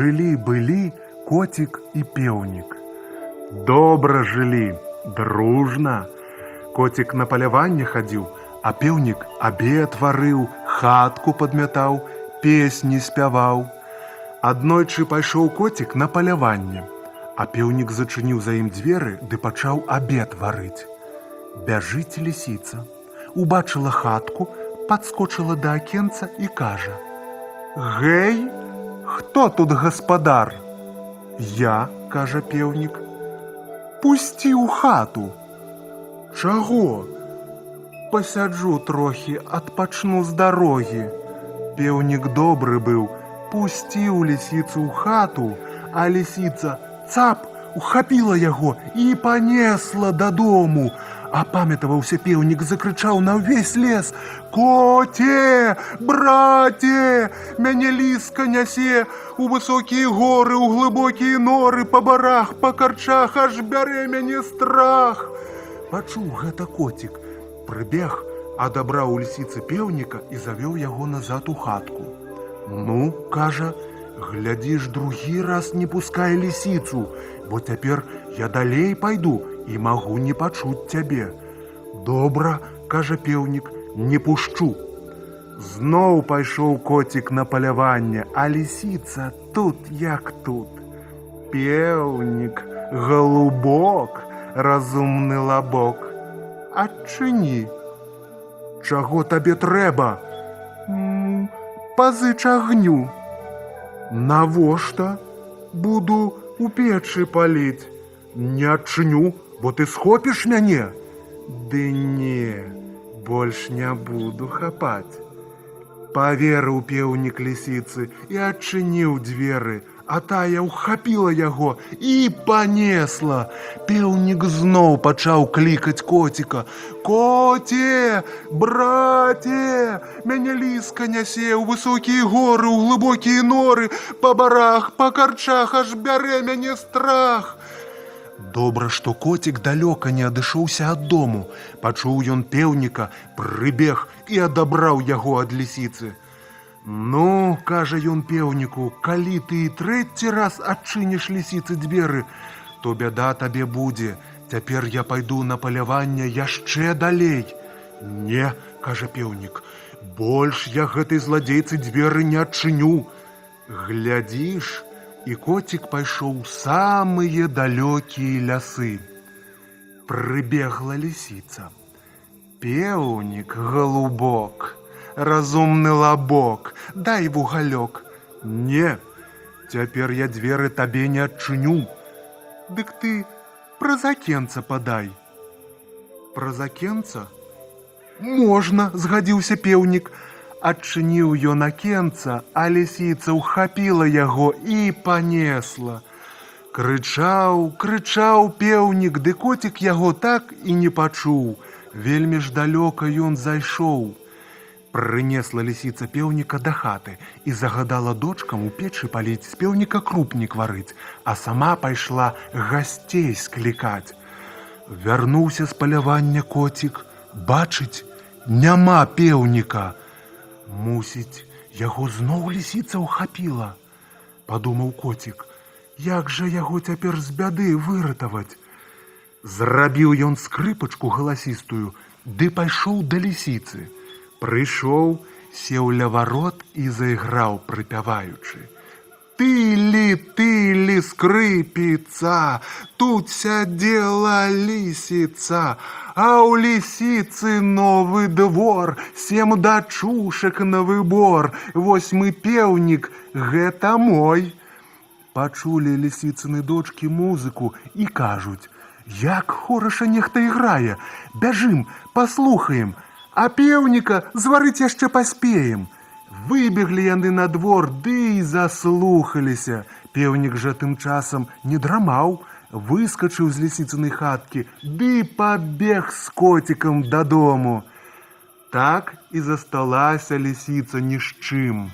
Жылі-былі коцік і пеўнік. Добра жылі, дружна. Коцік на паляванне хадзіў, а пеўнік абед варыў, хатку падмятаў, песні спяваў. Аднойчы пайшоў коцік на паляванне, а пеўнік зачыніў за ім дзверы ды пачаў абед варыць. Бяжыць лісіца. Убачыла хатку, падскочыла да акенца і кажа: « Гэй, хто тут гаспадар? Я, кажа пеўнік, пусці ў хату. Чаго? Пасяджу трохі, адпачну з дарогі. Пеўнік добры быў, пусціў лісіцу ў хату, а лісіца цап ухапіла яго і панесла дадому. Апамятаваўся пеўнік, закрычаў на ўвесь лес: « Коце, браце, мяне ліска нясе у высокія горы, у глыбокія норы, па барах, па карчах, аж бярэ мяне страх. Пачуў гэта коцік, прыбег, адабраў у лісіцы пеўніка і завёў яго назад у хатку. Ну, кажа, глядзіш, другі раз не пускай лісіцу, бо цяпер я далей пайду і магу не пачуць цябе. Добра, кажа пеўнік, не пушчу. Зноў пайшоў коцік на паляванне, а лісіца тут як тут. Пеўнік, галубок, разумны лабок. Адчыні. Чаго табе трэба? Пазыч агню. Навошта? Буду у печы паліць. Не адчыню, бо ты схопіш мяне. Ды не, больш не буду хапаць. Паверыў пеўнік лісіцы і адчыніў дзверы, а тая ўхапіла яго і панесла. Пеўнік зноў пачаў клікаць коціка: « Коце, браце, мяне ліска нясе ў высокія горы, у глыбокія норы, па барах, па карчах аж бярэ мяне страх. Добра, што коцік далёка не адышоўся ад дому. Пачуў ён пеўніка, прыбег і адабраў яго ад лісіцы. Ну, кажа ён пеўніку, калі ты і трэці раз адчыніш лісіцы дзверы, то бяда табе будзе. Цяпер я пайду на паляванне яшчэ далей. Не, кажа пеўнік, больш я гэтай зладзейцы дзверы не адчыню. Глядзіш, і коцік пайшоў у самыя далёкія лясы. Прыбегла лісіца. Пеўнік, галубок, разумны лабок, дай вугалёк. Не, цяпер я дзверы табе не адчыню. Дык ты праз акенца падай. Праз акенца? Можна, згадзіўся пеўнік, адчыніў ён акенца, а лісіца ўхапіла яго і панесла. Крычаў, крычаў пеўнік, ды коцік яго так і не пачуў. Вельмі ж далёка ён зайшоў. Прынесла лісіца пеўніка да хаты і загадала дочкам у печы паліць з пеўніка крупнік варыць, а сама пайшла гасцей склікаць. Вярнуўся з палявання коцік, бачыць, няма пеўніка. Мусіць, яго зноў лісіца ўхапіла. Падумаў коцік, як жа яго цяпер з бяды выратаваць. Зрабіў ён скрыпачку галасістую, ды пайшоў да лісіцы. Прыйшоў, сеў ля варот і зайграў, прыпяваючы. Ты-лі, ты-лі, скрыпіца, тут сядзела лісіца, а ў лісіцы новы двор, сем дачушак на выбор, восьмы пеўнік, гэта мой. Пачулі лісіцыны дочкі музыку і кажуць: « Як хораша нехта іграе, бяжым, паслухаем, а пеўніка зварыць яшчэ паспеем. Выбеглі яны на двор, ды і заслухаліся. Пеўнік жа тым часам не драмаў, выскачыў з лісіцынай хаткі, ды пабег з коцікам дадому. Так і засталася лісіца ні з чым.